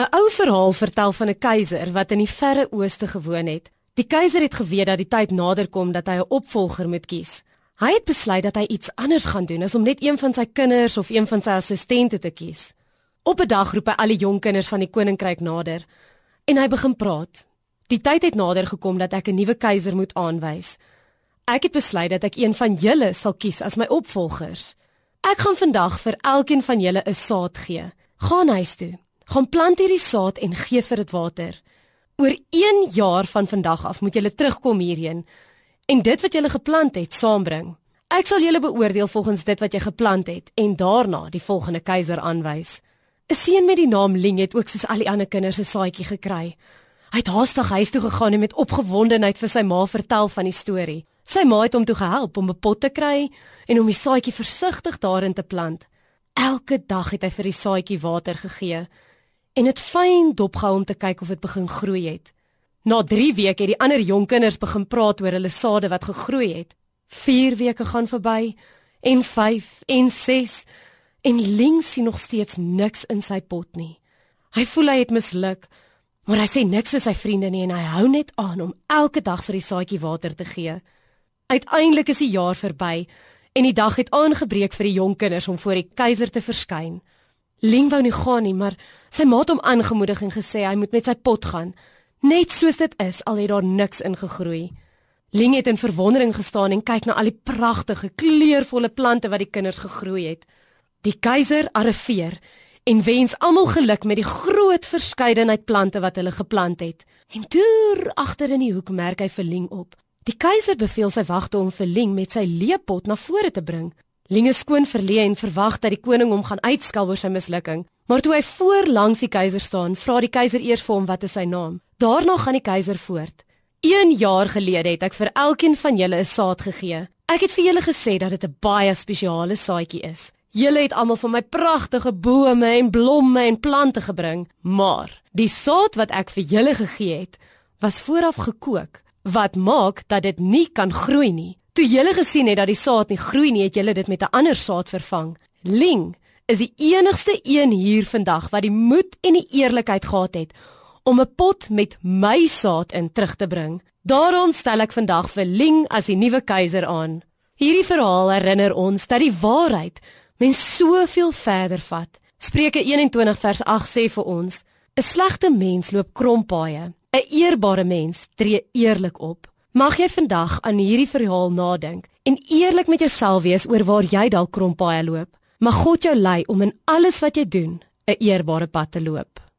'n Ou verhaal vertel van 'n keiser wat in die verre ooste gewoon het. Die keiser het geweet dat die tyd nader kom dat hy 'n opvolger moet kies. Hy het besluit dat hy iets anders gaan doen as om net een van sy kinders of een van sy assistente te kies. Op 'n dag roep hy al die jong kinders van die koninkryk nader en hy begin praat. Die tyd het nader gekom dat ek 'n nuwe keiser moet aanwys. Ek het besluit dat ek een van julle sal kies as my opvolgers. Ek gaan vandag vir elkeen van julle 'n saad gee. Gaan huis toe. Gaan plant hierdie saad en gee vir dit water. Oor 1 jaar van vandag af moet julle terugkom hierheen en dit wat julle geplant het saambring. Ek sal julle beoordeel volgens dit wat jy geplant het en daarna die volgende keiser aanwys. 'n Seun met die naam Ling het ook soos al die ander kinders 'n saadjie gekry. Hy het haastig huis toe gegaan en met opgewondenheid vir sy ma vertel van die storie. Sy ma het hom toe gehelp om 'n pot te kry en om die saadjie versigtig daarin te plant. Elke dag het hy vir die saadjie water gegee en dit fyn dopgehou om te kyk of dit begin groei het. Na 3 weke het die ander jong kinders begin praat oor hulle sade wat gegroei het. 4 weke gaan verby en 5 en 6 en links sien nog steeds niks in sy pot nie. Hy voel hy het misluk, maar hy sê niks vir sy vriende nie en hy hou net aan om elke dag vir die saadjie water te gee. Uiteindelik is die jaar verby en die dag het aangebreek vir die jong kinders om voor die keiser te verskyn. Ling wou nie gaan nie, maar sy ma het hom aangemoedig en gesê hy moet met sy pot gaan, net soos dit is al het daar niks ingegroei. Ling het in verwondering gestaan en kyk na al die pragtige, kleurvolle plante wat die kinders gegroei het. Die keiser arriveer en wens almal geluk met die groot verskeidenheid plante wat hulle geplant het. En deur agter in die hoek merk hy vir Ling op. Die keiser beveel sy wagte om vir Ling met sy leepot na vore te bring. Ling is skoon verleë en verwag dat die koning hom gaan uitskel oor sy mislukking. Maar toe hy voor langs die keiser staan, vra die keiser eers vir hom wat is sy naam. Daarna gaan die keiser voort. 1 jaar gelede het ek vir elkeen van julle 'n saad gegee. Ek het vir julle gesê dat dit 'n baie spesiale saadjie is. Julle het almal van my pragtige bome en blomme en plante gebring, maar die saad wat ek vir julle gegee het, was vooraf gekook, wat maak dat dit nie kan groei nie. Toe julle gesien het dat die saad nie groei nie, het julle dit met 'n ander saad vervang. Ling is die enigste een hier vandag wat die moed en die eerlikheid gehad het om 'n pot met my saad in terug te bring. Daarom stel ek vandag vir Ling as die nuwe keiser aan. Hierdie verhaal herinner ons dat die waarheid mens soveel verder vat. Spreuke 21 vers 8 sê vir ons: 'n Slegte mens loop krompaaie, 'n eerbare mens tree eerlik op. Mag jy vandag aan hierdie verhaal nadink en eerlik met jouself wees oor waar jy dalk krompaaie loop. Mag God jou lei om in alles wat jy doen 'n eerbare pad te loop.